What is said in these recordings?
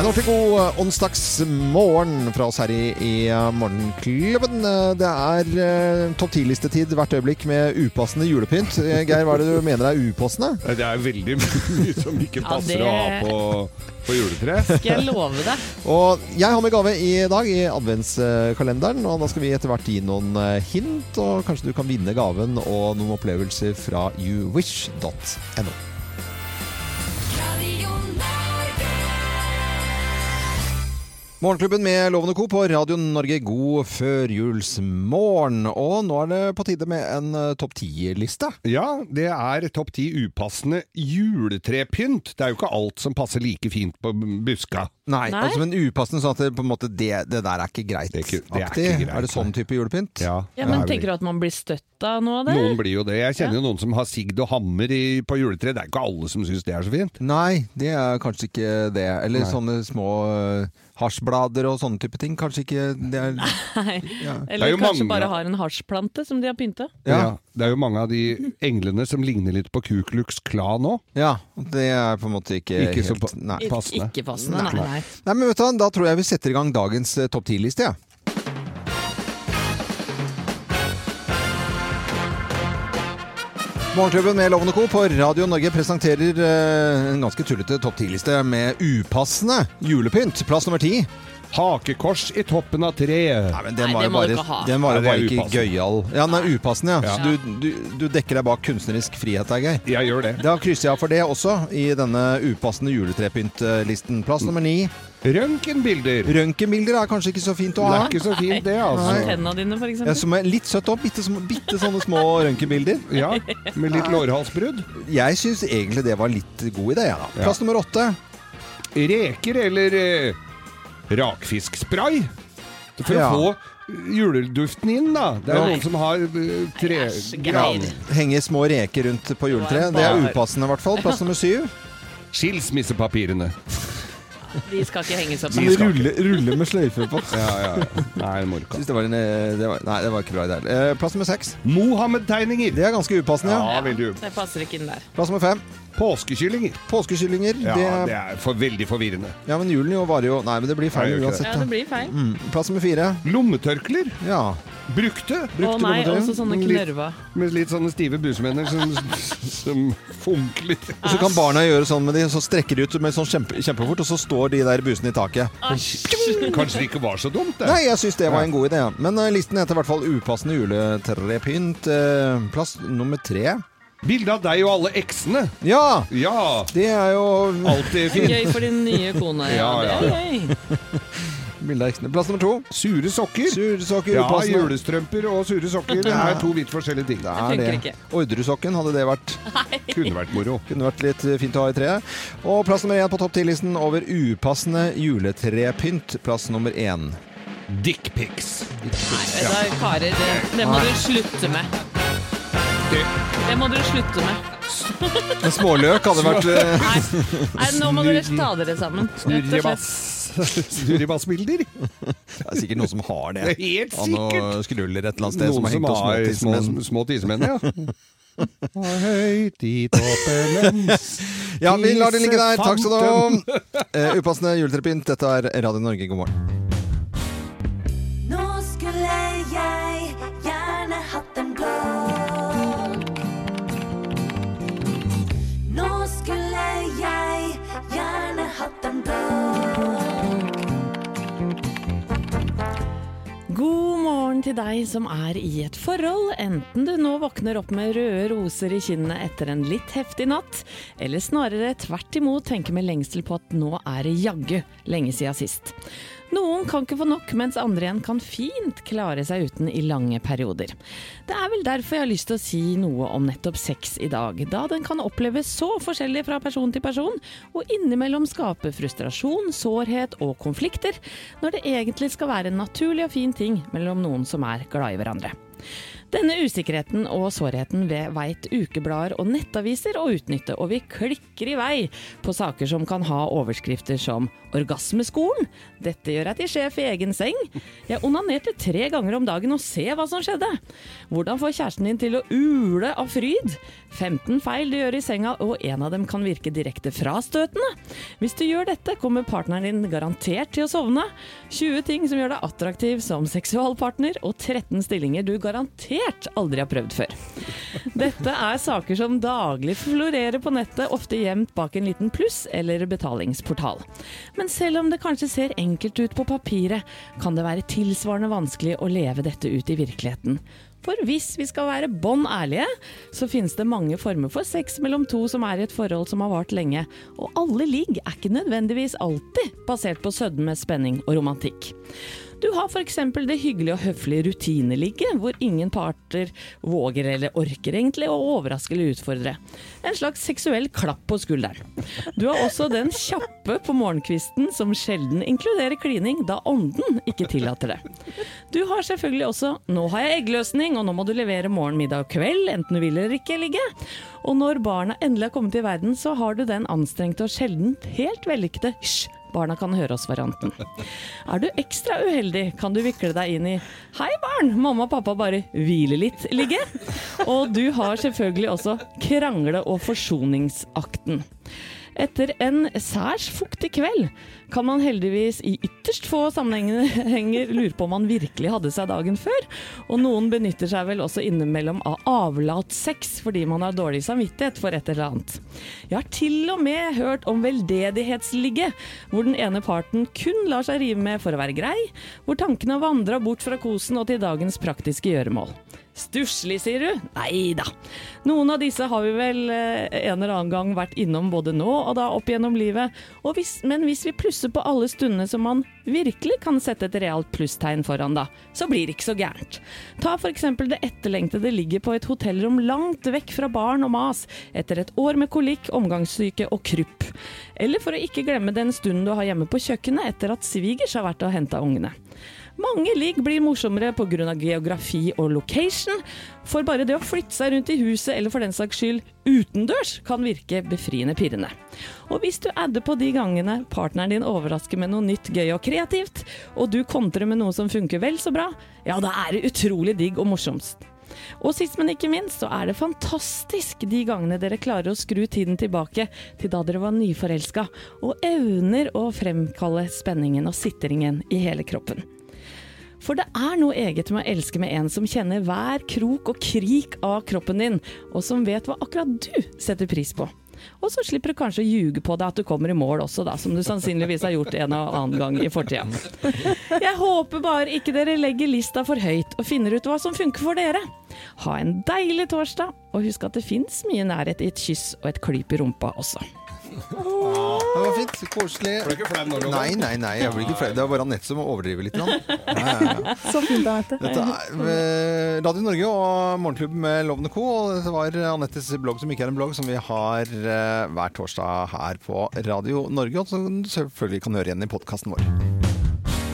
En ordentlig god onsdagsmorgen fra oss her i, i eh, Morgenklubben. Eh, Det er eh, topp 10-listetid hvert øyeblikk med upassende julepynt. Eh, Geir, hva er det du mener er upassende? Det er veldig mye som ikke Ja, passer det- å ha på, på juletre. Skal jeg love deg. Og jeg har med gave i dag i adventskalenderen, og da skal vi etter hvert gi noen hint, og kanskje du kan vinne gaven og noen opplevelser fra youwish.no. Morgenklubben med Lovende Co. på Radio Norge, god førjulsmorgen. Og nå er det på tide med en eh, topp ti-liste. Ja, det er topp ti upassende juletrepynt. Det er jo ikke alt som passer like fint på buska. Nei, Nei. altså men upassende sånn at det, på en måte, det, det der er ikke greit. Det er ikke- det er ikke greit, er det sånn type julepynt? Ja, Ja, men er Tenker du at man blir støtt av noe av det? Noen blir jo det. Jeg kjenner jo noen som har sigd og hammer i, på juletre. Det er ikke alle som syns det er så fint. Nei, det er kanskje ikke det. Eller Nei. sånne små uh, hasjblader og sånne type ting. Kanskje ikke det er Nei. ja. Det er Eller jo kanskje mange- bare har en hasjplante som de har pynta. Ja. Det er jo mange av de englene som ligner litt på Ku Klux Klan òg. ja, det er på en måte ikke, Ikke så helt pa- nei. Passende. Ikke passende, nei. nei. nei, men vet du da tror jeg vi setter i gang dagens eh, topp 10-liste, jeg. Morgenklubben med Lovende Co. på Radio Norge presenterer eh, en ganske tullete topp 10-liste med upassende julepynt. Plass nummer ti. Hakekors i toppen av treet. Nei, men den var jo bare, den var jo Nei, bare ikke upassende. gøyal. Ja, den er upassende, ja. Ja. Så du, du, du dekker deg bak kunstnerisk frihet her, Geir. Jeg gjør det. Da krysser jeg av for det også i denne upassende juletrepyntlisten. Plass nummer ni. Røntgenbilder. Røntgenbilder er kanskje ikke så fint å Det ha. er ikke så fint, det, altså. tenna dine, for Ja, eksempel. som er litt søtt opp. Bitte, små- bitte sånne små røntgenbilder. Ja, med litt lårhalsbrudd. Jeg syns egentlig det var litt god idé. Ja. da. Ja. Plass nummer åtte. Reker eller eh, rakfiskspray. For Ja. å få juleduften inn, da. Det er jo noen som har uh, tre Æsj, gran. Henge små reker rundt på juletreet. Det er upassende, i hvert fall. Plass nummer syv. Skilsmissepapirene. De skal ikke henges opp. De ruller, rulle, rulle med sløyfe på. Ja, ja. ja. Nei. Synes det var en, eh, det var, nei, det var ikke bra i det hele eh, Plass nummer seks. Mohammed-tegninger. Det er ganske upassende. Ja. Ja, veldig Det passer ikke inn der. Plass nummer fem. Påskekyllinger. Påskekyllinger. Ja, det, det er for, veldig forvirrende. ja, men julen jo varer jo Nei, men det blir feil Nei, gjør ikke uansett. Ja, det Da. blir feil. Mm. Plass nummer fire. Lommetørklær. Ja. Brukte. Å nei, også sånne Litt- Med litt sånne stive busemenner som, som funkler. Og så kan barna gjøre sånn med de, så strekker de ut med sånn kjempe, kjempefort, og så står de der busene i taket. Kanskje det ikke var så dumt, det. Nei, jeg syns det var en god idé. ja. Men uh, listen heter i hvert fall upassende juletrepynt. Uh, plass nummer tre. Bilde av deg og alle eksene. Ja! Ja. Det er jo Alltid fint. Gøy for din nye kone. Ja, Ja, ja, det ja. av eksene. Plass nummer to. Sure sokker. Sursokker. Ja, upassende. julestrømper og sure sokker det er to vidt forskjellige ting. Det er det. ikke. Orderudsokken, hadde det vært Kunne vært moro. Kunne vært litt fint å ha i treet. Og plass nummer én på topp ti-listen over upassende juletrepynt. Plass nummer én. Dickpics. Nei, da, karer, det, det må dere slutte med. Det- må dere slutte med. En småløk hadde vært eh, Nei, Nei nå må dere ta dere sammen. Rett og slett. Snurrebass. Snurrebassbilder. Det er sikkert noen som har det. Det er helt sikkert! og sikkert. skruller et eller annet sted som Noen har som hengt oss har små, tidsmenn. små tismenn, ja. Høyt i toppen Ja, vi lar det ligge der. Takk skal du ha. Eh, upassende juletrepynt. Dette er Radio Norge, god morgen. God morgen til deg som er i et forhold, enten du nå våkner opp med røde roser i kinnene etter en litt heftig natt, eller snarere tvert imot tenker med lengsel på at nå er det jaggu lenge siden sist. Noen kan ikke få nok, mens andre igjen kan fint klare seg uten i lange perioder. Det er vel derfor jeg har lyst til å si noe om nettopp sex i dag, da den kan oppleves så forskjellig fra person til person, og innimellom skape frustrasjon, sårhet og konflikter, når det egentlig skal være en naturlig og fin ting mellom noen som er glad i hverandre. Denne usikkerheten og sårheten veit ukeblader og nettaviser å utnytte, og vi klikker i vei på saker som kan ha overskrifter som 'Orgasmeskolen', 'Dette gjør jeg til sjef i egen seng', 'Jeg onanerte tre ganger om dagen og se hva som skjedde', 'Hvordan få kjæresten din til å ule av fryd', 15 feil du gjør i senga, og en av dem kan virke direkte frastøtende. Hvis du gjør dette, kommer partneren din garantert til å sovne. 20 ting som gjør deg attraktiv som seksualpartner, og 13 stillinger du garantert aldri har prøvd før. Dette er saker som daglig florerer på nettet, ofte gjemt bak en liten pluss eller betalingsportal. Men selv om det kanskje ser enkelt ut på papiret, kan det være tilsvarende vanskelig å leve dette ut i virkeligheten. For hvis vi skal være bånn ærlige, så finnes det mange former for sex mellom to som er i et forhold som har vart lenge, og alle ligg er ikke nødvendigvis alltid basert på sødme, spenning og romantikk. Du har f.eks. det hyggelige og høflige rutineligget, hvor ingen parter våger eller orker egentlig å overraske eller utfordre. En slags seksuell klapp på skulderen. Du har også den kjappe på morgenkvisten som sjelden inkluderer klining, da ånden ikke tillater det. Du har selvfølgelig også 'nå har jeg eggløsning, og nå må du levere morgen, middag og kveld', enten du vil eller ikke ligge. Og når barna endelig har kommet til verden, så har du den anstrengte og sjelden helt vellykkede 'hysj, barna kan høre oss'-varianten. Er du ekstra uheldig, kan du vikle deg inn i 'hei barn, mamma og pappa bare hviler litt'-ligge. Og du har selvfølgelig også krangle- og forsoningsakten. Etter en særs fuktig kveld kan man heldigvis i ytterst få sammenhenger lure på om man virkelig hadde seg dagen før, og noen benytter seg vel også innimellom av avlatssex fordi man har dårlig samvittighet for et eller annet. Jeg har til og med hørt om veldedighetsligge, hvor den ene parten kun lar seg rive med for å være grei, hvor tankene vandra bort fra kosen og til dagens praktiske gjøremål. Stusslig, sier du? Nei da. Noen av disse har vi vel eh, en eller annen gang vært innom både nå og da opp gjennom livet. Hvis, men hvis vi plusser på alle stundene som man virkelig kan sette et realt plusstegn foran, da, så blir det ikke så gærent. Ta eksempel det etterlengtede ligger på et hotellrom langt vekk fra barn og mas, etter et år med kolikk, omgangssyke og krypp. Eller for å ikke glemme den stunden du har hjemme på kjøkkenet etter at svigers har vært og henta ungene. Mange ligg blir morsommere pga. geografi og location, for bare det å flytte seg rundt i huset, eller for den saks skyld utendørs, kan virke befriende pirrende. Og hvis du adder på de gangene partneren din overrasker med noe nytt, gøy og kreativt, og du kontrer med noe som funker vel så bra, ja, da er det utrolig digg og morsomst. Og sist, men ikke minst, så er det fantastisk de gangene dere klarer å skru tiden tilbake til da dere var nyforelska, og evner å fremkalle spenningen og sitringen i hele kroppen. For det er noe eget med å elske med en som kjenner hver krok og krik av kroppen din, og som vet hva akkurat du setter pris på. Og så slipper du kanskje å ljuge på deg at du kommer i mål også, da, som du sannsynligvis har gjort en og annen gang i fortida. Jeg håper bare ikke dere legger lista for høyt og finner ut hva som funker for dere. Ha en deilig torsdag, og husk at det fins mye nærhet i et kyss og et klyp i rumpa også. Det var fint. Koselig. Blir du ikke flau nå, Loven? Nei, nei, nei. Jeg blir ikke flau. Det er bare Anette som overdriver litt. grann. Ja, ja, ja. Så fint, Anette. Dette er eh, Radio Norge og Morgenklubben med Lovende Co. Og det var Anettes blogg, som ikke er en blogg, som vi har eh, hver torsdag her på Radio Norge. Og som du selvfølgelig kan høre igjen i podkasten vår.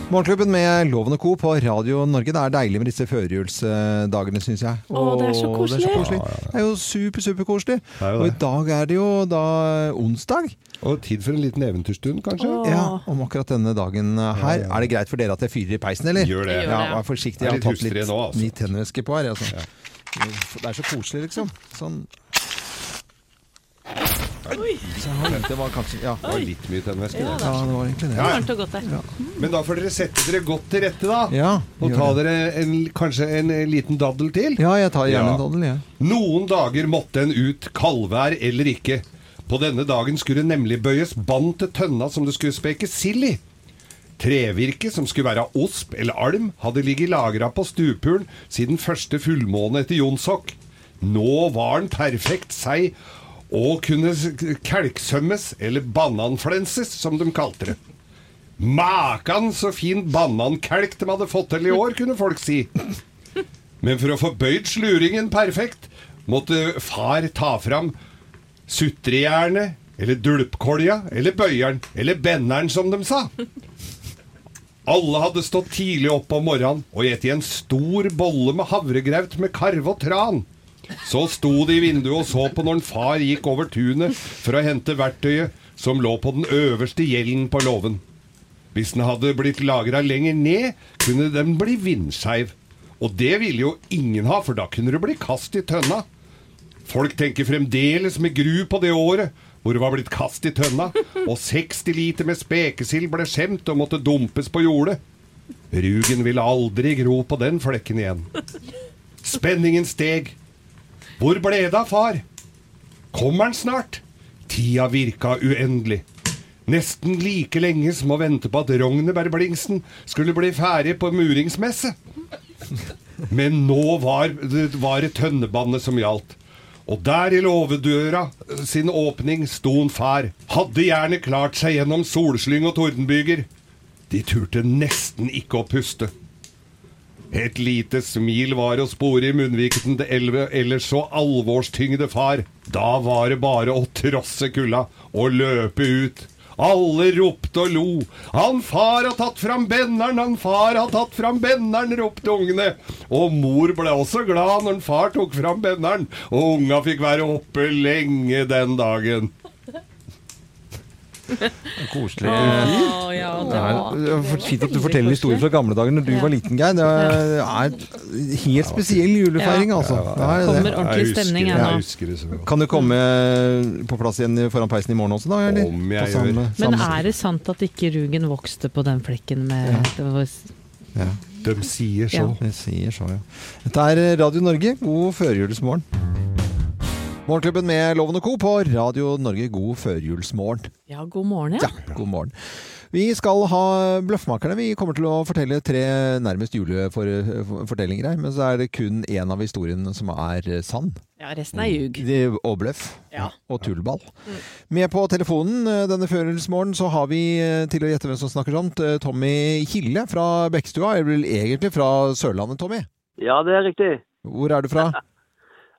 Morgenklubben med Loven og Co. på Radio Norge. Det er deilig med disse førjulsdagene, syns jeg. Å, det er så Åh, koselig. Det er, så koselig. Det er jo super, superkoselig. er Og i dag er det jo da onsdag. Og tid for en liten eventyrstund, kanskje? Åh. Ja, om akkurat denne dagen her. Er det greit for dere at jeg fyrer i peisen, eller? Gjør det. Ja, vær forsiktig. Jeg har tatt litt, nå, altså. litt på her. Altså. Det er så koselig, liksom. Sånn. Så det var kanskje Ja, Det var litt mye tennvæske. Ja, det. ja det var egentlig det. Ja, ja. Varmt og godt der. Men da får dere sette dere godt til rette, da. Ja, Og ta dere en, kanskje en eh, liten daddel til. ja jeg tar gjerne Ja. en daddel, jeg. Noen dager måtte en ut, kaldvær eller ikke. På denne dagen skulle det nemlig bøyes bånd til tønna som det skulle spekes sild i. Trevirke, som skulle være osp eller alm, hadde ligget lagra på stupuren siden første fullmåne etter Jonsok. Nå var den perfekt seg og kunne kelksømmes, eller bananflenses, som de kalte det. Makan så fin banankelk de hadde fått til i år, kunne folk si. Men for å få bøyd sluringen perfekt, måtte far ta fram sutrejernet, eller dulpkolja, eller bøyeren, eller benneren, som de sa. Alle hadde stått tidlig opp om morgenen og i en stor bolle med havregraut med karve og tran. Så sto de i vinduet og så på når en far gikk over tunet for å hente verktøyet som lå på den øverste gjelden på låven. Hvis den hadde blitt lagra lenger ned, kunne den bli vindskeiv. Og det ville jo ingen ha, for da kunne det bli kast i tønna. Folk tenker fremdeles med gru på det året hvor det var blitt kast i tønna, og 60 liter med spekesild ble skjemt og måtte dumpes på jordet. Rugen ville aldri gro på den flekken igjen. Spenningen steg. Hvor ble det av far? Kommer han snart? Tida virka uendelig. Nesten like lenge som å vente på at Rogneberg-blingsen skulle bli ferdig på muringsmesse. Men nå var var det tønnebandet som gjaldt. Og der i låvedøra sin åpning sto en far. Hadde gjerne klart seg gjennom solslyng og tordenbyger. De turte nesten ikke å puste. Et lite smil var å spore i munnviken til elleve ellers så alvorstyngde far. Da var det bare å trosse kulda og løpe ut. Alle ropte og lo. Han far har tatt fram benneren, han far har tatt fram benneren, ropte ungene. Og mor ble også glad når far tok fram benneren, og unga fikk være oppe lenge den dagen. Koselig. Å, ja, Det det er var det fint at du forteller historier fra gamle dager når du var liten, Geir. Det er helt spesiell julefeiring, altså. Det er det. Kommer ordentlig Jeg husker stemning her jeg nå. husker det. Kan du komme på plass igjen foran peisen i morgen også, da? Eller? Om jeg gjør. Men er det sant at ikke rugen vokste på den flekken med det var, ja. De sier så. Ja. Jeg sier så, ja. Dette er Radio Norge. God førjulsmorgen. Morgenklubben med Loven og Co. på Radio Norge. God førjulsmorgen. Ja, god morgen, ja. Ja, god morgen. Vi skal ha Bløffmakerne. Vi kommer til å fortelle tre nærmest julefortellinger her. Men så er det kun én av historiene som er sann. Ja, resten er ljug. Det- Og bløff. Ja. Og tullball. Med på telefonen eh, denne førjulsmorgen så har vi eh, til å gjette hvem som snakker sånt, eh, Tommy Kille fra Bekkstua. Er vel egentlig fra Sørlandet, Tommy? Ja, det er riktig. Hvor er du fra?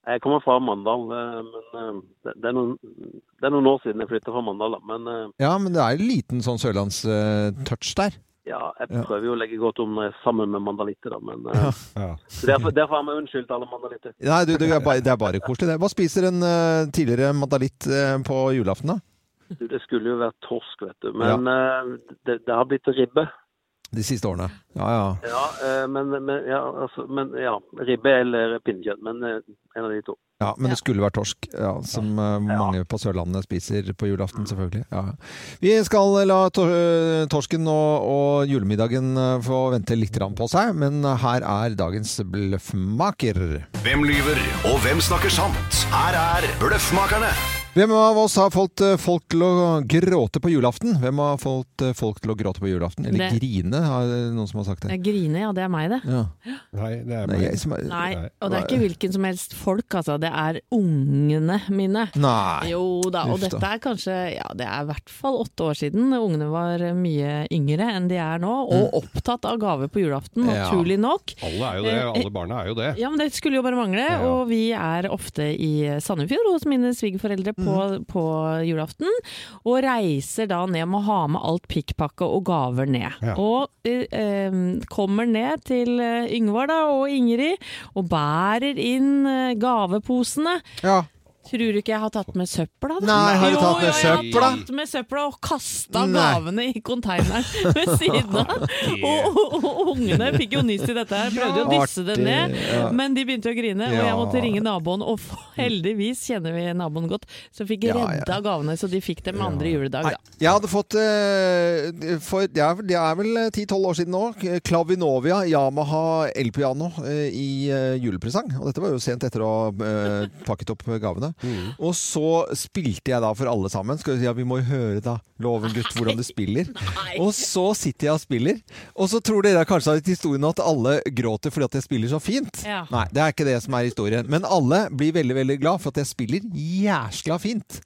Jeg kommer fra Mandal, eh, men eh, det- er noen, det er noen år siden jeg flyttet fra Mandal. Men eh, Ja, men det er en liten sånn sørlandstouch der. ja, jeg prøver jo å legge godt om når jeg er sammen med mandalitter, da. Men, ja. Ja. derfor, derfor har vi unnskyldt alle mandalitter. Nei, du, det, er bare, det er bare koselig, det. Hva spiser en tidligere mandalitt på julaften, da? Du, det skulle jo vært torsk, vet du. Men eh, det, det har blitt ribbe. De siste årene. Ja, ja. Ja, eh, men, men, ja, altså, men ja, ribbe eller pinnekjøtt. Men eh, en av de to. Ja, men Ja. det skulle vært torsk, ja, som eh, mange på Sørlandet spiser på julaften, selvfølgelig. Ja. Vi skal la torsken og, og julemiddagen få vente litt grann på seg, men her er dagens bløffmaker. Hvem lyver, og hvem snakker sant? Her er Bløffmakerne. Hvem av oss har fått eh, folk til å gråte på julaften? Hvem har fått eh, folk til å gråte på julaften? Eller Det- grine, har noen som har sagt det. Jeg griner, ja. Det er meg, det. Ja. Nei, det er meg. Nei, som er, Nei, Nei. og det er ikke hvilken som helst folk, altså. Det er ungene mine. Nei. Jo da, og dette er kanskje Ja, det er i hvert fall åtte år siden. Ungene var mye yngre enn de er nå, og opptatt av gaver på julaften, Mm. Naturlig nok. Alle er jo det. Alle barna er jo det. Ja, men det skulle jo bare mangle. Ja. Og vi er ofte i Sandefjord hos mine svigerforeldre på, Mm. på julaften. Og reiser da ned med å ha med alt pikkpakke og gaver ned. Ja. Og eh, eh, kommer ned til eh, Yngvar da, og Ingrid og bærer inn eh, gaveposene. Ja. Tror du ikke jeg har tatt med søpla? Da? Nei, har du tatt med jo, jo, Jeg har tatt med søpla og kasta gavene i konteineren ved siden av. Og, og, og ungene fikk jo nyss i dette her, prøvde jo å dysse det ned. Men de begynte å grine, og jeg måtte ringe naboen. Og heldigvis kjenner vi naboen godt, så fikk ja. redda gavene, så de fikk dem andre juledag. Da. jeg hadde fått eh, for, det, er, det er vel 10-12 år siden nå. Klavinovia Yamaha elpiano eh, i eh, julepresang. Og dette var jo sent etter å ha pakket opp gavene. Og så spilte jeg da for alle sammen. Skal vi si, ja, vi må høre da, Loven gutt, hvordan du spiller. Og så sitter jeg og spiller, og så tror dere kanskje at historien at alle gråter fordi at jeg spiller så fint. Ja. Nei, det er ikke det som er historien. Men alle blir veldig, veldig glad for at jeg spiller jæskla fint.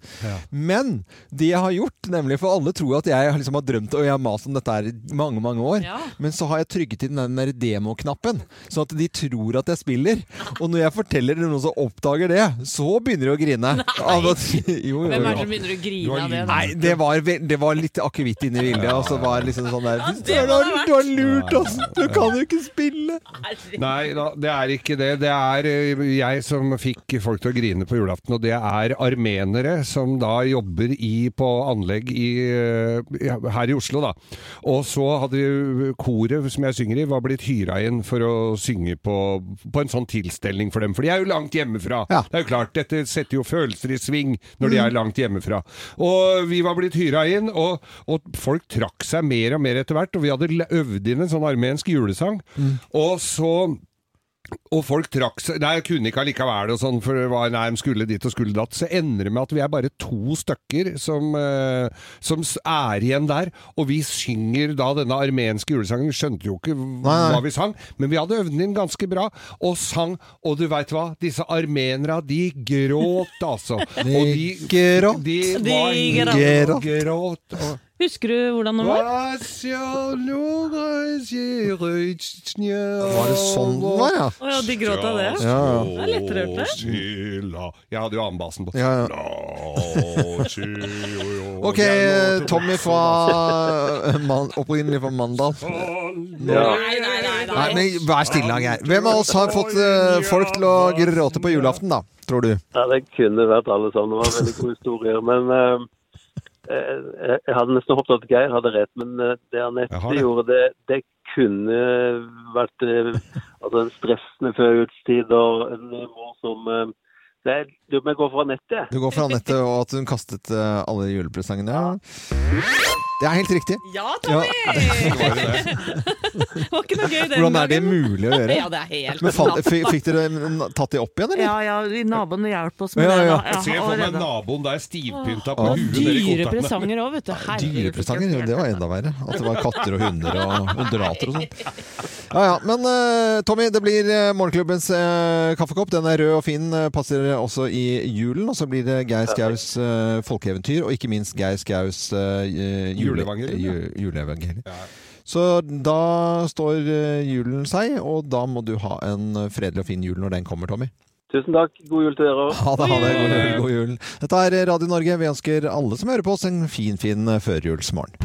Men det jeg har gjort, nemlig for alle tror at jeg liksom har drømt og jeg har mast om dette her i mange, mange år. Ja. Men så har jeg trygget inn den der demoknappen, sånn at de tror at jeg spiller. Og når jeg forteller det noen som oppdager det, så begynner de å grine. Av at- jo, jo, Hvem er det som begynner å grine av det? da? Nei, det var, det var litt akevitt inni bildet. Og så var det liksom sånn der Ja, Du det har, må det ha du har lurt oss! Du kan jo ikke spille! Nei da, det er ikke det. Det er eh, jeg som fikk folk til å grine på julaften, og det er armenere som da jobber i, på anlegg i, eh, her i Oslo, da. Og så hadde jo koret som jeg synger i, var blitt hyra inn for å synge på, på en sånn tilstelning for dem. For de er jo langt hjemmefra. Ja. Det er jo klart, dette setter jo følelser i sving når de er langt hjemmefra. Og vi var blitt hyra inn, og, og folk trakk seg mer og mer etter hvert. Og vi hadde øvd inn en sånn armensk julesang. Og så og folk trakk seg Nei, jeg kunne ikke allikevel og sånn, for det var, nei, de skulle dit og skulle datt. Så ender det med at vi er bare to stykker som, eh, som er igjen der. Og vi synger da denne armenske julesangen. Vi skjønte jo ikke v- Nei, nei. hva vi sang, men vi hadde øvd den inn ganske bra. Og sang. Og du veit hva? Disse armenere, de gråt, altså. Og de gråt. De De var gråt. gråt. Og, Husker du hvordan det var? Var det sånn den var, ja? Å ja, de gråt av det? Ja. Det er lettere det. Jeg hadde jo annenbassen på. Ja, ja. Ok, Tommy fra man, opprinnelig fra Mandal. Nei, nei, nei. Nei, men Vær stille, Geir. Hvem av oss har fått eh, folk til å gråte på julaften, da? Tror du? Ja, det kunne vært alle sammen. Det var veldig gode historier. Men eh, jeg hadde nesten håpet at Geir hadde rett, men eh, det Anette det. gjorde, det, det kunne vært eh, altså en stressende førjulstid og en eh, eh, det er, du, må jeg går nettet. Du går fra nettet, og at hun kastet eh, alle julepresangene. Ja. Det er helt riktig. Ja, Tommy! Det var ikke noe gøy den Hvordan er det mulig å gjøre? Ja, det er helt Men fall, Fikk dere tatt de opp igjen, eller? Ja, ja, naboen hjalp oss med Ja, det, ja. da. Jeg for meg naboen der stivpynta på huet Dyre presanger òg, vet du. Det var enda verre. At det var katter og hunder og undulater og sånn. Ja ja. Men eh, Tommy, det blir eh, morgenklubbens kaffekopp. Den er rød og fin, passer også i julen. Og så blir det Geir Skaus eh, folkeeventyr, og ikke minst Geir Skaus uh, Juleevangelium, ja. Så da står eh, julen seg, og da må du ha en fredelig og fin jul når den kommer, Tommy. Tusen takk. God jul til dere òg. Ha det, ha det. God jul, god jul. Dette er Radio Norge. Vi ønsker alle som hører på oss en fin, fin førjulsmorgen.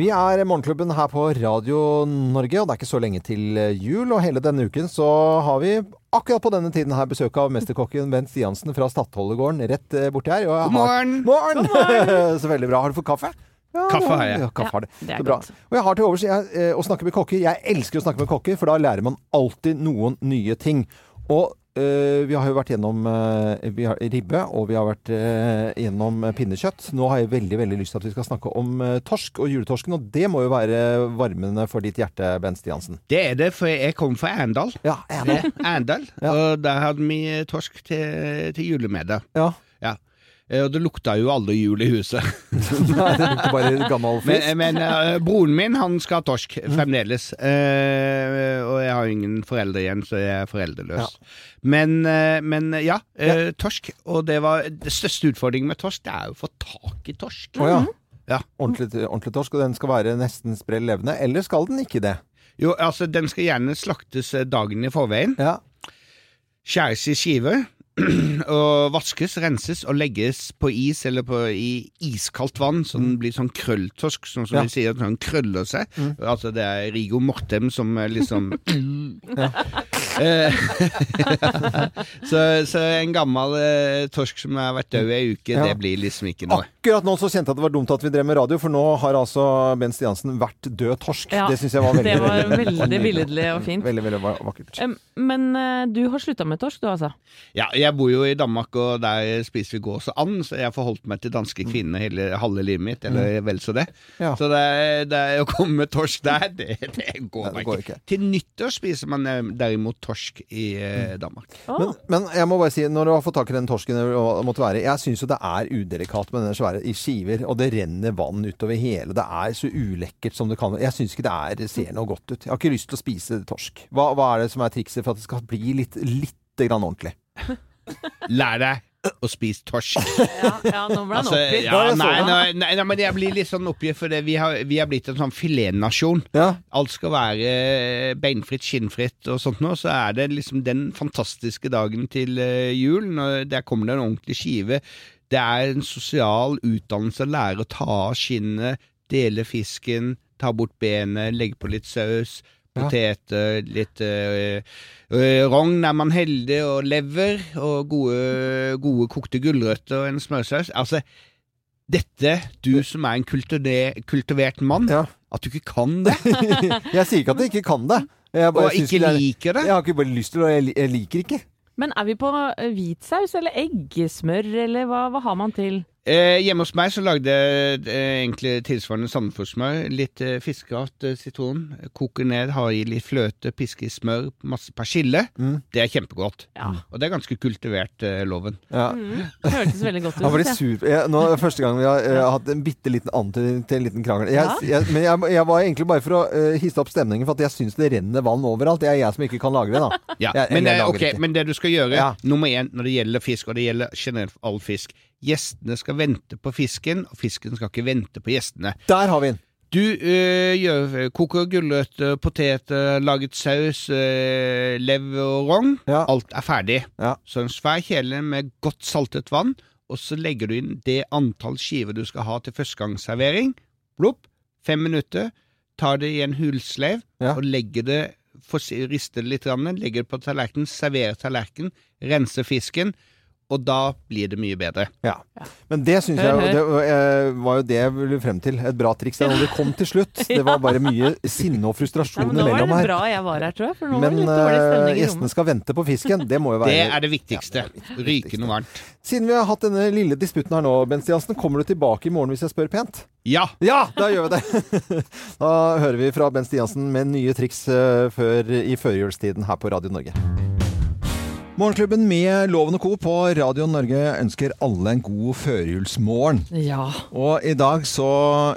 Vi er Morgenklubben her på Radio Norge, og det er ikke så lenge til jul. Og hele denne uken så har vi akkurat på denne tiden her besøk av mesterkokken Bent Stiansen fra Stadholdegården rett eh, borti her. Og jeg God morgen. Har... morgen! så veldig bra. Har du fått kaffe? Ja, Kaffe har jeg. Ja, kaffe har det. det er bra. godt. Og jeg har til overs jeg, eh, å snakke med kokker. Jeg elsker å snakke med kokker, for da lærer man alltid noen nye ting. Og eh, vi har jo vært gjennom uh, vi har ribbe, og vi har vært uh, gjennom pinnekjøtt. Nå har jeg veldig veldig lyst til at vi skal snakke om torsk og juletorsken, og det må jo være varmende for ditt hjerte, Bent Stiansen. Det er det, for jeg kom fra Arendal. Ja? Arendal. Ja. Og der hadde vi torsk til, til julemiddag. Ja. Ja. Eh, Og det lukta jo aldri jul i huset. Nei, det bare gammel Men, fisk. men eh, broren min han skal ha torsk fremdeles. Eh, og jeg har ingen foreldre igjen, så jeg er foreldreløs. Men, eh, men ja, eh, torsk. Og det var det største utfordringen med torsk, det er jo å få tak i torsk. Oh, ja. Ja. Ordentlig, ordentlig torsk, og den skal være nesten sprell levende. Eller skal den ikke det? Jo, altså, den skal gjerne slaktes dagen i forveien. Ja. skjæres i skiver og vaskes, renses og legges på is eller på, i iskaldt vann, så den blir sånn krølltorsk, sånn som Ja. de sier, sånn krøller seg. Altså det er Rigo Mortem som liksom så, så en gammel eh, torsk som har vært død ei uke, Ja. det blir liksom ikke noe. Akkurat nå så kjente jeg at det var dumt at vi drev med radio, for nå har altså Ben Stiansen vært død torsk. Ja, det syns jeg var veldig Det var veldig, billedlig og fint. veldig, veldig vakkert. Men uh, du har slutta med torsk, du altså? Ja, jeg bor jo i Danmark, og der spiser vi gås og and, så jeg har forholdt meg til danske kvinner hele halve livet mitt, eller vel så det. Mm. Ja. Så det, det å komme med torsk der, det, det går Nei, det går ikke. ikke. Til nyttår spiser man eh, derimot torsk i eh, Danmark. Å, Men, men jeg må bare si, når du har fått tak i den torsken, det måtte være, jeg syns jo det er udelikat med den svære i skiver, og det renner vann utover hele. Det er så ulekkert som det kan Jeg syns ikke det er, ser noe godt ut. Jeg har ikke lyst til å spise torsk. Hva, hva er det som er trikset for at det skal bli litt, litt grann ordentlig? Lær deg å spise torsk. Ja, ja, nå ble han Altså, oppgitt. ja, nei, nei, nei, nei, men jeg blir litt sånn oppgitt, for det, vi, har, vi har blitt en sånn filetnasjon. Ja. Alt skal være eh, beinfritt, skinnfritt og sånt noe. så er det liksom den fantastiske dagen til eh, jul, når der kommer det en ordentlig skive. Det er en sosial utdannelse å lære å ta av skinnet, dele fisken, ta bort benet, legge på litt saus, Ja. poteter, litt øh, rogn er man heldig, og lever, og gode, gode kokte gulrøtter og en smørsaus. Altså, dette, du som er en kultivert mann, Ja. at du ikke kan det, Jeg sier ikke at jeg ikke kan det. Jeg bare og jeg ikke det er- liker det Jeg har ikke bare lyst til, og jeg, jeg liker ikke. Men er vi på hvitsaus eller eggesmør, eller hva, hva har man til? Eh, hjemme hos meg så lagde jeg eh, egentlig tilsvarende sandefjordsmør. Litt eh, fiskehatt, eh, sitron. Koker ned, har i litt fløte, piske i smør, masse persille. Mm. Det er kjempegodt. Ja. Og det er ganske kultivert, eh, loven. Ja. Mm, det hørtes veldig godt ut. Han blir synes jeg. nå er det første gang vi har eh, hatt en bitte liten antydning til en liten krangel. Jeg, jeg, men jeg, jeg var egentlig bare for å uh, hisse opp stemningen, for at jeg syns det renner vann overalt. Det er jeg som ikke kan lagre det, da. Ja, Jeg- men, jeg lager ok, ikke. men det du skal gjøre, Ja. nummer én når det gjelder fisk, og det gjelder generelt all fisk Gjestene skal vente på fisken, og fisken skal ikke vente på gjestene. Der har vi den. Du øh, gjør, koker gulrøtter, poteter, laget saus, øh, lever og rogn. Ja. Alt er ferdig. Ja. Så en svær kjele med godt saltet vann, og så legger du inn det antall skiver du skal ha til førstegangsservering. Blopp. Fem minutter. Tar det i en hulsleiv Ja. og legger det rister det litt, legger det på tallerkenen, serverer tallerkenen, renser fisken, og da blir det mye bedre. Ja. Men det syns jeg det var- eh, jo det jeg ville frem til. Et bra triks. Det når det kom til slutt. Det var bare mye sinne og Ja, frustrasjon men nå var imellom det her. bra jeg var her, tror jeg. For nå var Men det litt dårlig eh, gjestene skal vente på fisken. Det må jo være Det er det viktigste. Rykende varmt. Siden vi har hatt denne lille disputten her nå, Ben Stiansen, kommer du tilbake i morgen hvis jeg spør pent? Ja! Ja, da gjør vi det! da hører vi fra Ben Stiansen med nye triks eh, før, i førjulstiden her på Radio Norge. Morgenklubben med Loven og Co. på Radio Norge ønsker alle en god førjulsmorgen. Ja. Og i dag så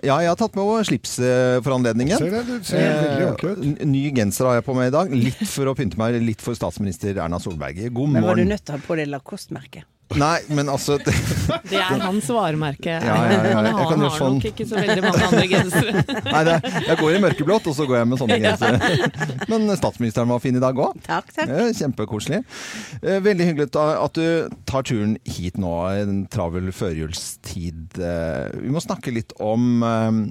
Ja, jeg har tatt med slips eh, for anledningen. Ser det, du ser veldig ordentlig ut. Eh, Ny genser har jeg på meg i dag. Litt for å pynte meg litt for statsminister Erna Solberg. God morgen. Men var du nødt til å ha på deg Lacoste-merket? Nei, men altså det, Det er hans varemerke. Ja, ja, ja. Han Jeg har, kan han har sånn. nok ikke så veldig mange andre gensere. Nei, det, jeg går i mørkeblått, og så går jeg med sånne gensere. Men statsministeren var fin i dag òg. Takk, takk. Kjempekoselig. Eh, Veldig hyggelig at du tar turen hit nå, i en travel førjulstid. Eh, Vi må snakke litt om eh,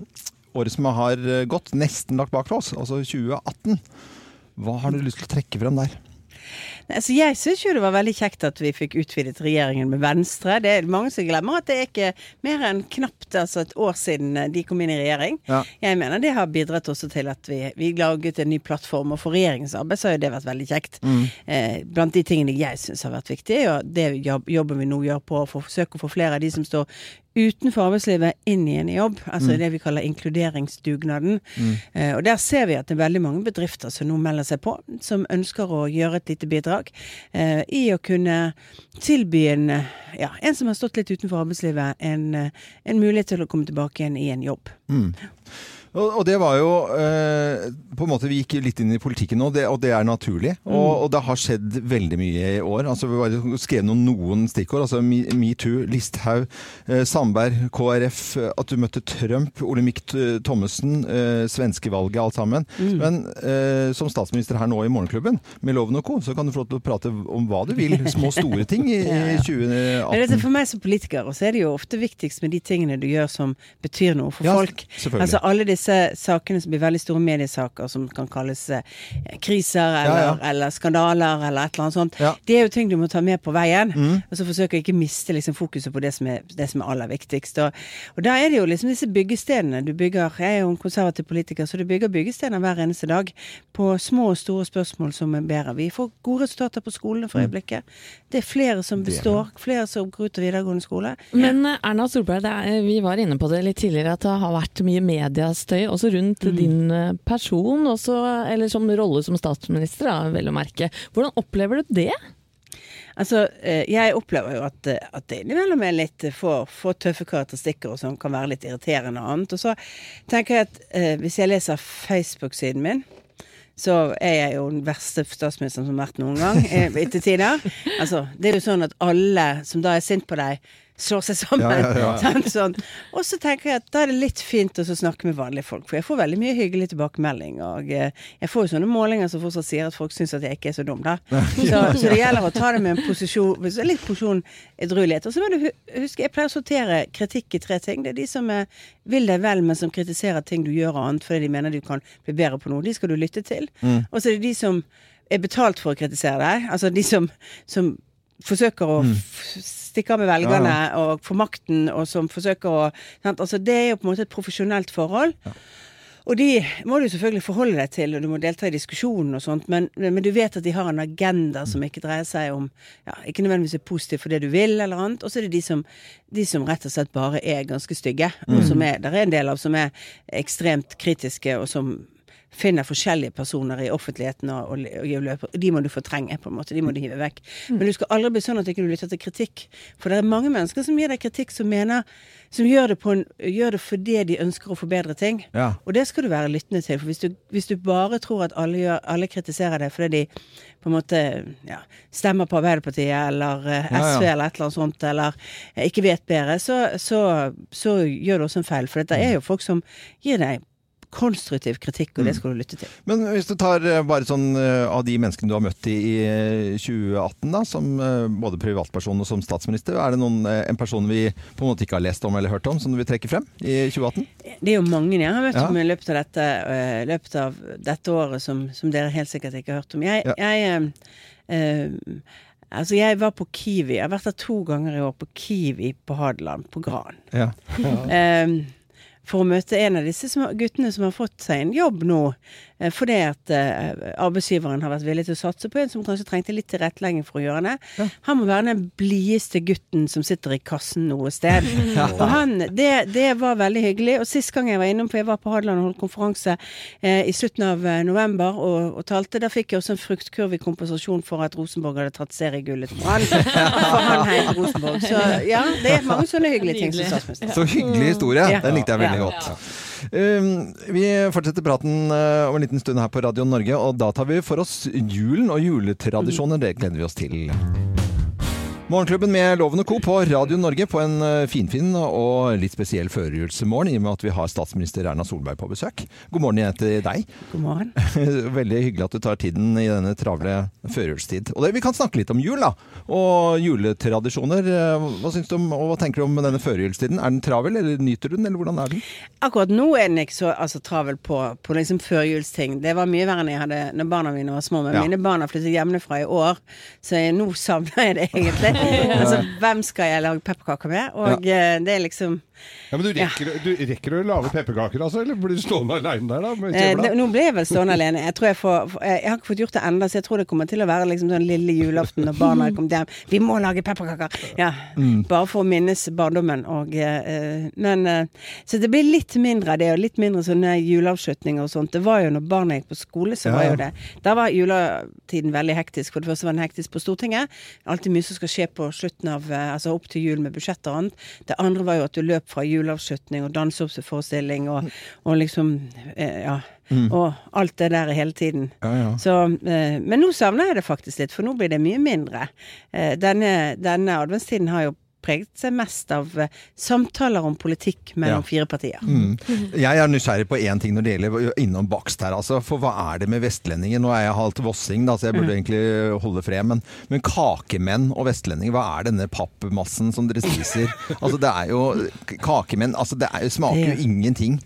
året som har gått, nesten lagt bak oss, altså 2018. Hva har du lyst til å trekke frem der? Altså, jeg syns jo det var veldig kjekt at vi fikk utvidet regjeringen med Venstre. Det er mange som glemmer at det er ikke mer enn knapt altså et år siden eh, de kom inn i regjering. Ja. Jeg mener det har bidratt også til at vi, vi laget en ny plattform, og for regjeringens arbeid så har jo det vært veldig kjekt. Eh, blant de tingene jeg syns har vært viktige, og det jobben vi nå gjør på å forsøke å få flere av de som står utenfor arbeidslivet inn i en jobb, altså det vi kaller inkluderingsdugnaden. Eh, og der ser vi at det er veldig mange bedrifter som nå melder seg på, som ønsker å gjøre et lite bidrag eh, i å kunne tilby en, eh, ja, en som har stått litt utenfor arbeidslivet, en, eh, en mulighet til å komme tilbake igjen i en jobb. Og, og det var jo eh, På en måte Vi gikk litt inn i politikken nå, det, og det er naturlig. Og, og det har skjedd veldig mye i år. Altså Vi bare skrev noen, noen stikkord. altså Me- Metoo, Listhaug, eh, Sandberg, KrF, eh, at du møtte Trump, Olemic Thommessen, eh, svenskevalget, alt sammen. Men eh, som statsminister her nå i Morgenklubben, med Loven og co., så kan du få lov til å prate om hva du vil. Små, store ting i, i Men dette, 2018. for meg som politiker, så er det jo ofte viktigst med de tingene du gjør som betyr noe for Ja, folk. Altså alle disse sakene som blir veldig store mediesaker, som kan kalles eh, kriser eller, Ja, ja. eller skandaler eller et eller annet sånt. Ja. Mm. Det er jo ting du må ta med på veien. Og så forsøke å ikke miste liksom, fokuset på det som er, det som er aller viktigst. Og, og da er det jo liksom disse byggestenene du bygger. Jeg er jo en konservativ politiker, så du bygger byggestener hver eneste dag på små og store spørsmål som er bedre. Vi får gode resultater på skolene Mm. for øyeblikket. Det er flere som består, flere som går ut av videregående skole. Men eh, Erna Solberg, det er, vi var inne på det litt tidligere, at det har vært mye mediestøy også rundt din eh, person, også, eller som rolle som statsminister, da, vel å merke. Hvordan opplever du det? Altså, eh, jeg opplever jo at, eh, at det innimellom er litt for, for tøffe karakteristikker og som kan være litt irriterende og annet. Og så tenker jeg at eh, hvis jeg leser Facebook-siden min, så er jeg jo den verste statsministeren som har vært noen gang, etter tider. Altså, det er jo sånn at alle som da er sint på deg, slår seg sammen. Ja, ja. Sånn. Og så tenker jeg at da er det litt fint å snakke med vanlige folk, for jeg får veldig mye hyggelig tilbakemelding. Og eh, jeg får jo sånne målinger som fortsatt sier at folk syns at jeg ikke er så dum, da. Så, så det gjelder å ta det med en posisjon, litt porsjon edruelighet. Og så må du huske, jeg pleier å sortere kritikk i tre ting. Det er de som er, vil deg vel, men som kritiserer ting du gjør og annet fordi de mener du kan bli bedre på noe. De skal du lytte til. Og så er det de som er betalt for å kritisere deg. Altså de som, som forsøker å f- stikke av med velgerne og får makten, og som forsøker å sant? Altså Det er jo på en måte et profesjonelt forhold. Og de må du selvfølgelig forholde deg til, og du må delta i diskusjonen og sånt, men, men du vet at de har en agenda som ikke dreier seg om ja, Ikke nødvendigvis er positiv for det du vil, eller annet. Og så er det de som, de som rett og slett bare er ganske stygge, og som er, der er en del av som er ekstremt kritiske, og som finner forskjellige personer i offentligheten og, og, og. De må du fortrenge, på en måte. De må du hive vekk. Men du skal aldri bli sånn at du ikke lytter til kritikk. For det er mange mennesker som gir deg kritikk som mener Som gjør det, på en, gjør det fordi de ønsker å forbedre ting. Ja. Og det skal du være lyttende til. For hvis du, hvis du bare tror at alle, gjør, alle kritiserer deg fordi de på en måte ja, stemmer på Arbeiderpartiet eller eh, Ja, ja. SV eller et eller annet sånt, eller eh, ikke vet bedre, så, så, så gjør du også en feil. For dette er jo folk som gir deg konstruktiv kritikk, og det skal du lytte til. Men hvis du tar eh, bare sånn eh, av de menneskene du har møtt i, i eh, 2018, da, som eh, både privatperson og som statsminister, er det noen, eh, en person vi på en måte ikke har lest om eller hørt om, som du vil trekke frem i 2018? Det er jo mange jeg har møtt Ja. om i løpet av dette, løpet av dette året som, som dere helt sikkert ikke har hørt om. Jeg, Ja. jeg øh, Altså, jeg var på Kiwi. Jeg har vært der to ganger i år på Kiwi på Hadeland, på Gran. Ja. Ehm, for å møte en av disse guttene som har fått seg en jobb nå, fordi at eh, arbeidsgiveren har vært villig til å satse på en som kanskje trengte litt tilrettelegging for å gjøre det. Han må være den blideste gutten som sitter i kassen noe sted. Og han, det, det var veldig hyggelig. Og sist gang jeg var innom, for jeg var på Hadeland og holdt konferanse eh, i slutten av eh, november og, og talte, da fikk jeg også en fruktkurv i kompensasjon for at Rosenborg hadde tatt seriegullet for han. For han heiet Rosenborg. Så ja, det er mange sånne hyggelige ting som statsminister. Så hyggelig historie. Ja. Den likte jeg veldig Ja. godt. Um, vi fortsetter praten uh, om en liten stund her på Radio Norge, og da tar vi for oss julen og juletradisjoner. Det gleder vi oss til. Morgenklubben med Lovende Co. på Radio Norge på en uh, finfin og litt spesiell førjulsmorgen, i og med at vi har statsminister Erna Solberg på besøk. God morgen igjen til deg. God morgen. Veldig hyggelig at du tar tiden i denne travle førjulstid. Og det, Vi kan snakke litt om jul, da. Og juletradisjoner. Uh, Hva syns du om, og hva tenker du om denne førjulstiden? Er den travel, eller nyter du den, eller hvordan er den? Akkurat nå er den ikke så altså, travel på, på liksom førjulsting. Det var mye verre enn jeg hadde når barna mine var små. Men Ja. mine barn har flyttet hjemmefra i år, så jeg, nå savner jeg det egentlig. altså, hvem skal jeg lage pepperkaker med? Og ja. det er liksom Ja, men du rekker, du rekker å lage pepperkaker, altså? Eller blir du stående aleine der, da? Eh, det- Nå ble jeg vel stående alene. Jeg, tror jeg, får, får- jeg har ikke fått gjort det ennå, så jeg tror det kommer til å være liksom sånn lille julaften når barna har kommet hjem. Vi må lage pepperkaker! Ja, Bare for å minnes barndommen. Og, eh, men, eh, så det blir litt mindre av det, og litt mindre sånne juleavslutninger og sånt. Det var jo når barna gikk på skole, så var jo det Da var juletiden veldig hektisk. For det første var den hektisk på Stortinget. Alltid mye som skal skje på slutten av eh, Altså opp til jul med budsjett og annet. Det andre var jo at du løp fra juleavslutning og danseoppforestilling og, og liksom eh, Ja. Og alt det der hele tiden. Ja, ja. Så, eh, men nå savner jeg det faktisk litt, for nå blir det mye mindre. Eh, denne, denne adventstiden har jo preget seg mest av eh, samtaler om politikk mellom Ja. fire partier. Mm. Jeg er nysgjerrig på én ting når det gjelder innom bakst her. Altså, for hva er det med vestlendinger? Nå er jeg halvt vossing, da, så jeg burde egentlig holde fred. Men, men kakemenn og vestlendinger, hva er denne pappmassen som dere spiser? altså, det er jo Kakemenn altså, det er smaker jo ingenting.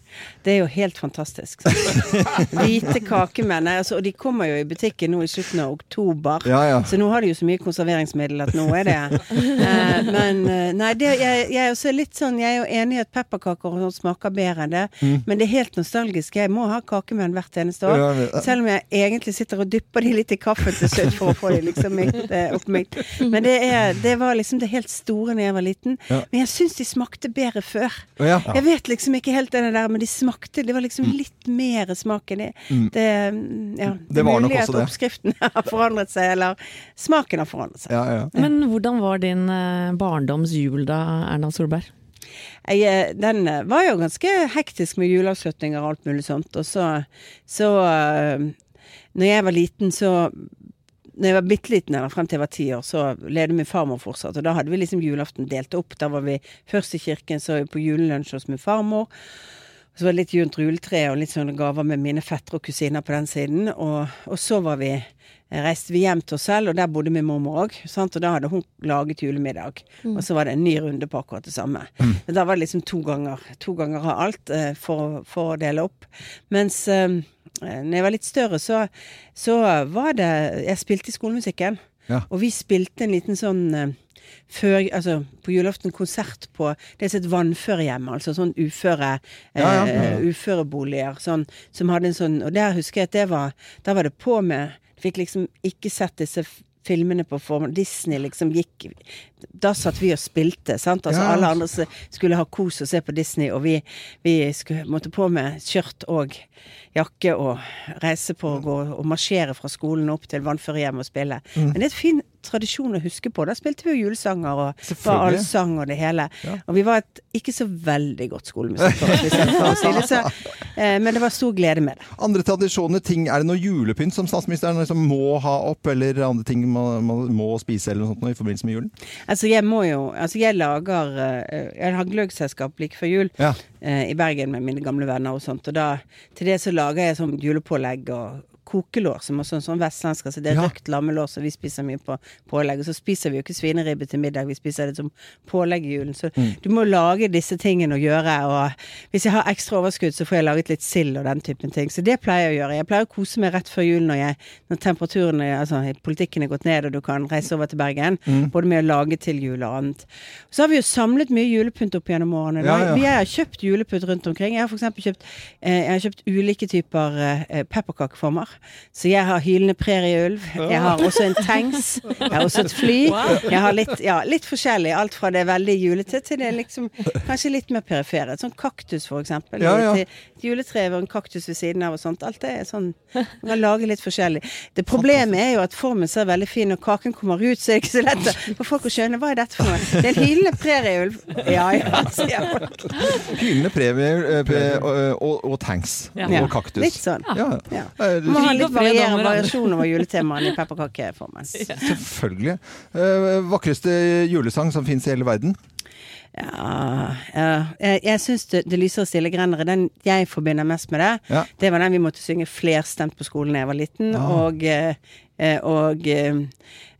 Det er jo helt fantastisk. Hvite kakemenn. Altså, og de kommer jo i butikken nå i slutten av oktober. Ja, ja. Så nå har de jo så mye konserveringsmiddel at nå er det eh, Men eh, nei, det, jeg, jeg er også litt sånn Jeg er jo enig i at pepperkaker smaker bedre enn det, men det er helt nostalgisk. Jeg må ha kakemenn hvert eneste år. Ja, jeg. Selv om jeg egentlig sitter og dypper de litt i kaffe til slutt for å få de liksom eh, opp midt. Men det, er, det var liksom det helt store da jeg var liten. Men jeg syns de smakte bedre før. Ja. Jeg vet liksom ikke helt det der, men de smakte Det var liksom litt mer smak enn det. Det, ja, Det var nok mulig også at det. oppskriften har forandret seg, eller smaken har forandret seg. Ja, ja. Men hvordan var din barndomsjul da, Erna Solberg? Jeg, eh, den eh, var jo ganske hektisk med juleavslutninger og alt mulig sånt. Og så, så eh, når jeg var liten, så når jeg var bitte liten, eller frem til jeg var ti år, så levde min farmor fortsatt. Og da hadde vi liksom julaften delt opp. Da var vi først i kirken, så på julelunsj hos min farmor. Så var det litt junt juletre og litt sånne gaver med mine fettere og kusiner på den siden. Og, og så var vi reiste vi hjem til oss selv, og der bodde min mormor òg. Og da hadde hun laget julemiddag. Og så var det en ny runde på akkurat det samme. Men da var det liksom to ganger. To ganger av alt eh, for, for å dele opp. Mens eh, når jeg var litt større, så, så var det Jeg spilte i skolemusikken. Ja. Og vi spilte en liten sånn eh, før, altså på julaften konsert på Det er et vannførehjem, altså sånn uføre Ja, ja. eh, uføreboliger. Sånn, som hadde en sånn Og der husker jeg at det var Da var det på med Fikk liksom ikke sett disse filmene på form. Disney liksom gikk Da satt vi og spilte, sant. Altså Ja, ja. alle andre skulle ha kos og se på Disney, og vi, vi skulle, måtte på med skjørt og jakke og reise på og gå og marsjere fra skolen opp til vannførerhjemmet og spille. Mm. Men det er et fin tradisjon å huske på. Da spilte vi jo julesanger og var allsang og det hele. Og vi var et ikke så veldig godt skolemusikkorps, hvis jeg får si det. Så, eh, men det var stor glede med det. Andre tradisjoner, ting, Er det noe julepynt som statsministeren liksom må ha opp, eller andre ting man, man må spise eller noe sånt i forbindelse med julen? Altså, jeg må jo Altså, jeg lager eh, Jeg har gløggselskap like før jul Ja. eh, i Bergen med mine gamle venner og sånt. Og da til det så lager jeg sånn julepålegg og kokelår, som er sånn vestlandsk. Altså det er Ja. røkt lammelår som vi spiser mye på pålegg. Og så spiser vi jo ikke svineribbe til middag, vi spiser det som pålegg i julen. Så Mm. du må lage disse tingene og gjøre. Og hvis jeg har ekstra overskudd, så får jeg laget litt sild og den typen ting. Så det pleier jeg å gjøre. Jeg pleier å kose meg rett før jul når, jeg, når temperaturen er, altså politikken er gått ned og du kan reise over til Bergen. Mm. Både med å lage til jul og annet. Så har vi jo samlet mye julepynt opp gjennom årene. Ja, ja. Vi har kjøpt julepynt rundt omkring. Jeg har eksempel kjøpt, eh, jeg har kjøpt ulike typer eh, pepperkakeformer. Så jeg har hylende prærieulv. Jeg har også en tanks. Jeg har også et fly. Jeg har litt, ja, litt forskjellig. Alt fra det veldig julete til det liksom kanskje litt mer perifere. Sånn kaktus, for eksempel. Ja, ja. Et juletre og en kaktus ved siden av og sånt. Alt det er sånn Man kan lage litt forskjellig. Det Problemet er jo at formen ser veldig fin, og kaken kommer ut, så er det ikke så lett for folk å skjønne hva er dette for noe. Det er en hylende prærieulv. Ja ja, sier folk. Hylende premie eh, og, og, og tanks. Ja. Og kaktus. Litt sånn. Ja, Ja. Ha litt og fred om varier, hverandre. variasjon over juletemaene i pepperkakeformen. Selvfølgelig. Uh, vakreste julesang som fins i hele verden? Ja, ja. Jeg, jeg syns det, det lyser stille grendere. Den jeg forbinder mest med det, Ja. det var den vi måtte synge flerstemt på skolen da jeg var liten. Ah. Og, eh, og eh,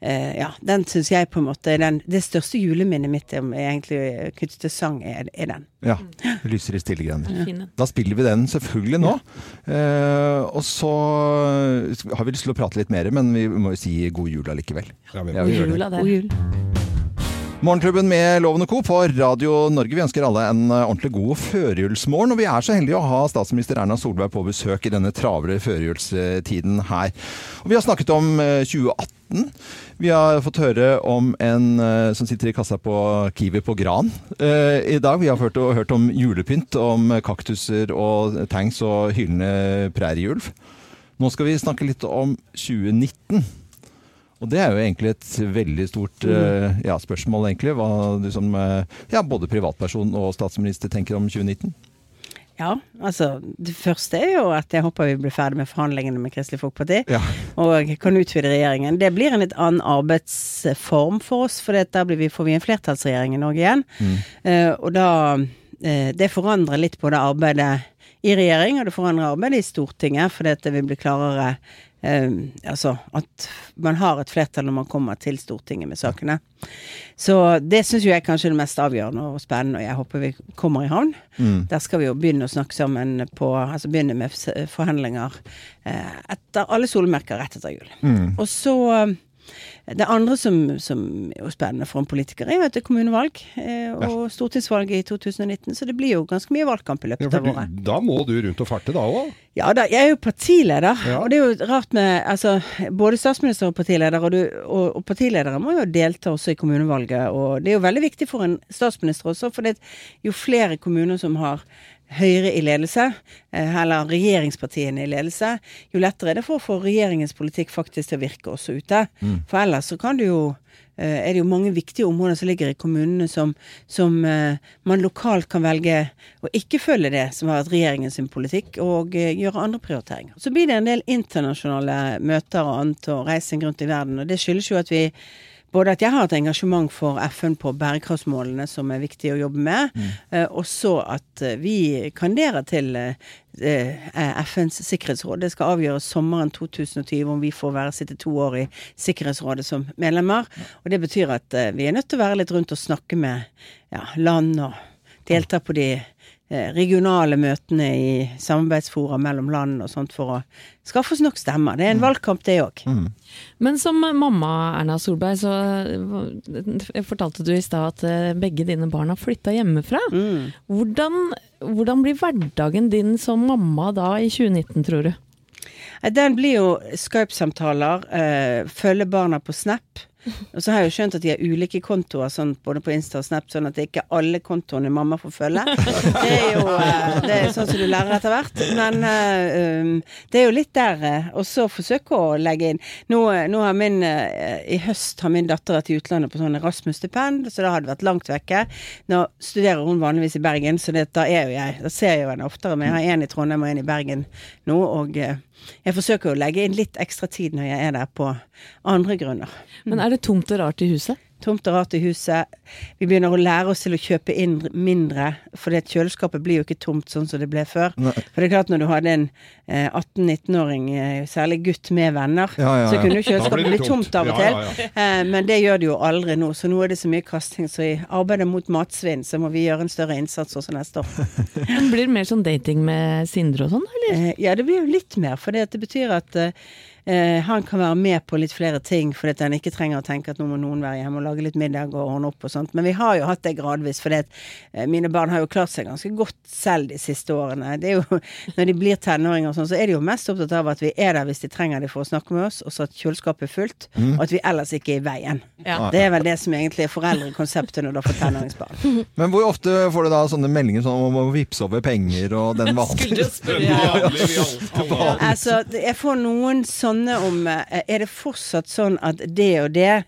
eh, ja, den syns jeg på en måte er den Det største juleminnet mitt er egentlig knyttet til sang, er, er den. Ja. Lyser i stille grender. Ja. Da spiller vi den selvfølgelig nå. Eh, og så har vi lyst til å prate litt mer, men vi må jo si god jul allikevel. Ja, Ja, gjør. Jula, det. God jul. Morgenklubben med Lovende Co. på Radio Norge. Vi ønsker alle en eh, ordentlig god førjulsmorgen. Og vi er så heldige å ha statsminister Erna Solberg på besøk i denne travle førjulstiden her. Og vi har snakket om eh, 2018. Vi har fått høre om en eh, som sitter i kassa på Kiwi på Gran eh, i dag. Vi har hørt, hørt om julepynt, om kaktuser og tanks og hyllende prærieulv. Nå skal vi snakke litt om 2019. Og det er jo egentlig et veldig stort uh, ja, spørsmål, egentlig. Hva du som uh, ja, både privatperson og statsminister tenker om 2019. Ja, altså Det første er jo at jeg håper vi blir ferdig med forhandlingene med Kristelig Folkeparti. Ja. Og kan utvide regjeringen. Det blir en litt annen arbeidsform for oss, for da blir vi, får vi en flertallsregjering i Norge igjen. Eh, og da Det forandrer litt på det arbeidet i regjering, og det forandrer arbeidet i Stortinget, fordi det vil bli klarere eh, altså at man har et flertall når man kommer til Stortinget med sakene. Så det syns jo jeg kanskje er det mest avgjørende og spennende, og jeg håper vi kommer i havn. Der skal vi jo begynne å snakke sammen på Altså begynne med forhandlinger eh, etter alle solmerker rett etter jul. Og så det andre som, som er spennende for en politiker, er jo at det er kommunevalg eh, og stortingsvalg i 2019, så det blir jo ganske mye valgkamp i Ja, løpet for av året. da må du rundt og farte da òg? Ja da, jeg er jo partileder, Ja. og det er jo rart med altså, både statsminister og partileder, og, du, og, og partiledere må jo delta også i kommunevalget, og det er jo veldig viktig for en statsminister også, for det, jo flere kommuner som har Høyre i ledelse, eh, eller regjeringspartiene i ledelse, jo lettere er det for å få regjeringens politikk faktisk til å virke også ute. For ellers så kan du jo eh, er det jo mange viktige områder som ligger i kommunene som, som eh, man lokalt kan velge å ikke følge det som har vært regjeringens sin politikk, og gjøre andre prioriteringer. Så blir det en del internasjonale møter og annet og reising rundt i verden, og det skyldes jo at vi både at jeg har et engasjement for FN på bærekraftsmålene som er viktig å jobbe med, eh, og så at eh, vi kandiderer til eh, FNs sikkerhetsråd. Det skal avgjøres sommeren 2020 om vi får være sitte to år i Sikkerhetsrådet som medlemmer. Og det betyr at vi er nødt til å være litt rundt og snakke med ja, land og delta på de regionale møtene i samarbeidsfora mellom land og sånt for å skaffe oss nok stemmer. Det er en valgkamp, det òg. Men som mamma Erna Solberg, så eh, fortalte du i stad at eh, begge dine barn har flytta hjemmefra. Mm. Hvordan, hvordan blir hverdagen din som mamma da i 2019, tror du? Eh, Den blir jo Skype-samtaler, eh, følge barna på Snap. Og så har jeg jo skjønt at de har ulike kontoer sånn, både på Insta og Snap, sånn at det ikke er alle kontoene mamma får følge. Det er jo eh, det er sånn som du lærer etter hvert. Men eh, um, det er jo litt der. eh, Og så forsøke å legge inn Nå, eh, nå har min eh, I høst har min datter vært i utlandet på sånn Erasmus-stipend, så da har det vært langt vekke. Nå studerer hun vanligvis i Bergen, så det, da er jo jeg Da ser jeg jo henne oftere. Men jeg har en i Trondheim og en i Bergen nå, og eh, jeg forsøker å legge inn litt ekstra tid når jeg er der på andre grunner. Men er det tomt og rart i huset? Tomt og rart i huset. Vi begynner å lære oss til å kjøpe inn mindre, for kjøleskapet blir jo ikke tomt sånn som det ble før. For det er klart når du hadde en eh, 18-19-åring, eh, særlig gutt med venner, Ja, ja, så kunne jo kjøleskapet bli tomt. tomt av og Ja, til. ja, Eh, men det gjør det jo aldri nå, så nå er det så mye kasting. Så i arbeidet mot matsvinn så må vi gjøre en større innsats også neste år. Men Blir det mer sånn dating med Sindre og sånn, eller? Eh, ja, det blir jo litt mer, for det, det betyr at eh, han kan være med på litt flere ting, fordi at han ikke trenger å tenke at nå må noen være hjemme og lage litt middag og ordne opp og sånt. Men vi har jo hatt det gradvis, for eh, mine barn har jo klart seg ganske godt selv de siste årene. Det er jo, Når de blir tenåringer og sånn, så er de jo mest opptatt av at vi er der hvis de trenger det for å snakke med oss, og så at kjøleskapet er fullt, og at vi ellers ikke er i veien. Ja. Det er vel det som egentlig er foreldrekonseptet når du har fått tenåringsbarn. Men hvor ofte får du da sånne meldinger sånn om å vippse over penger og den vanlige Altså, det- jeg får noen sånne om eh, Er det fortsatt sånn at det og det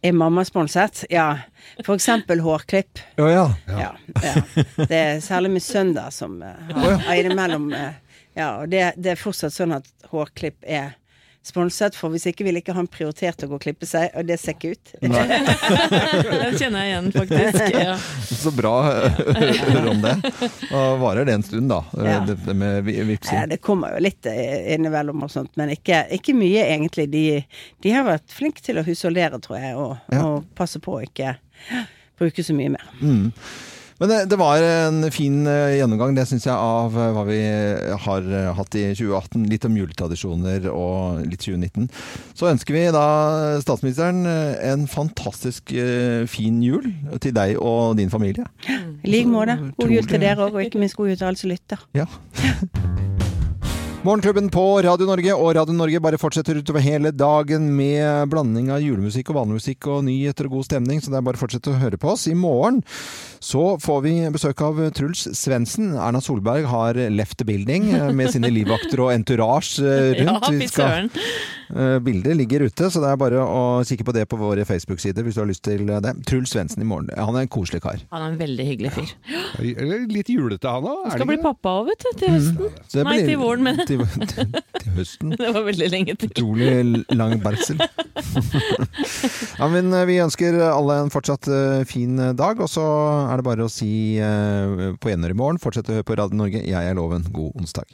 er mammasponset? Ja. For eksempel hårklipp. Å ja. Ja. ja. Det er særlig min sønn da som eh, har har innimellom eh, Ja, og det, det er fortsatt sånn at hårklipp er sponset, for hvis ikke ville ikke han prioritert å gå og klippe seg, og det ser ikke ut. Den kjenner jeg igjen, faktisk. Ja. Så bra å høre om det. Og varer det en stund, da, Ja. det, det med vipsing. det kommer jo litt eh, innimellom og sånt, men ikke, ikke mye egentlig. De, de har vært flinke til å husholdere, tror jeg, og, Ja. og passe på å ikke bruke så mye mer. Men det, det var en fin eh, gjennomgang, det syns jeg, av eh, hva vi har eh, hatt i 2018. Litt om juletradisjoner og litt 2019. Så ønsker vi da statsministeren eh, en fantastisk eh, fin jul til deg og din familie. I like måte. God jul til dere òg, og ikke minst god jul til alle som lytter. Ja. Morgenklubben på Radio Norge og Radio Norge bare fortsetter utover hele dagen med blanding av julemusikk og vanlig musikk og nyheter og god stemning, så det er bare å fortsette å høre på oss. I morgen så får vi besøk av Truls Svendsen. Erna Solberg har left the building eh, med sine livvakter og entourage rundt. Ja, rundt. fy Vi skal- eh, Bildet ligger ute, så det er bare å kikke på det på våre Facebook-sider hvis du har lyst til det. Truls Svendsen i morgen. Han er en koselig kar. Han er en veldig hyggelig fyr. Eller litt julete, han òg? Han skal bli pappa òg, vet du, til høsten. Mm. Nei, blir- til våren, men Til, til, til høsten. det var veldig lenge til. Utrolig lang barsel. ja, men eh, vi ønsker alle en fortsatt eh, fin dag, og så er det bare å si eh, på gjenhør i morgen. Fortsett å høre på Radio Norge. Jeg er Loven. God onsdag.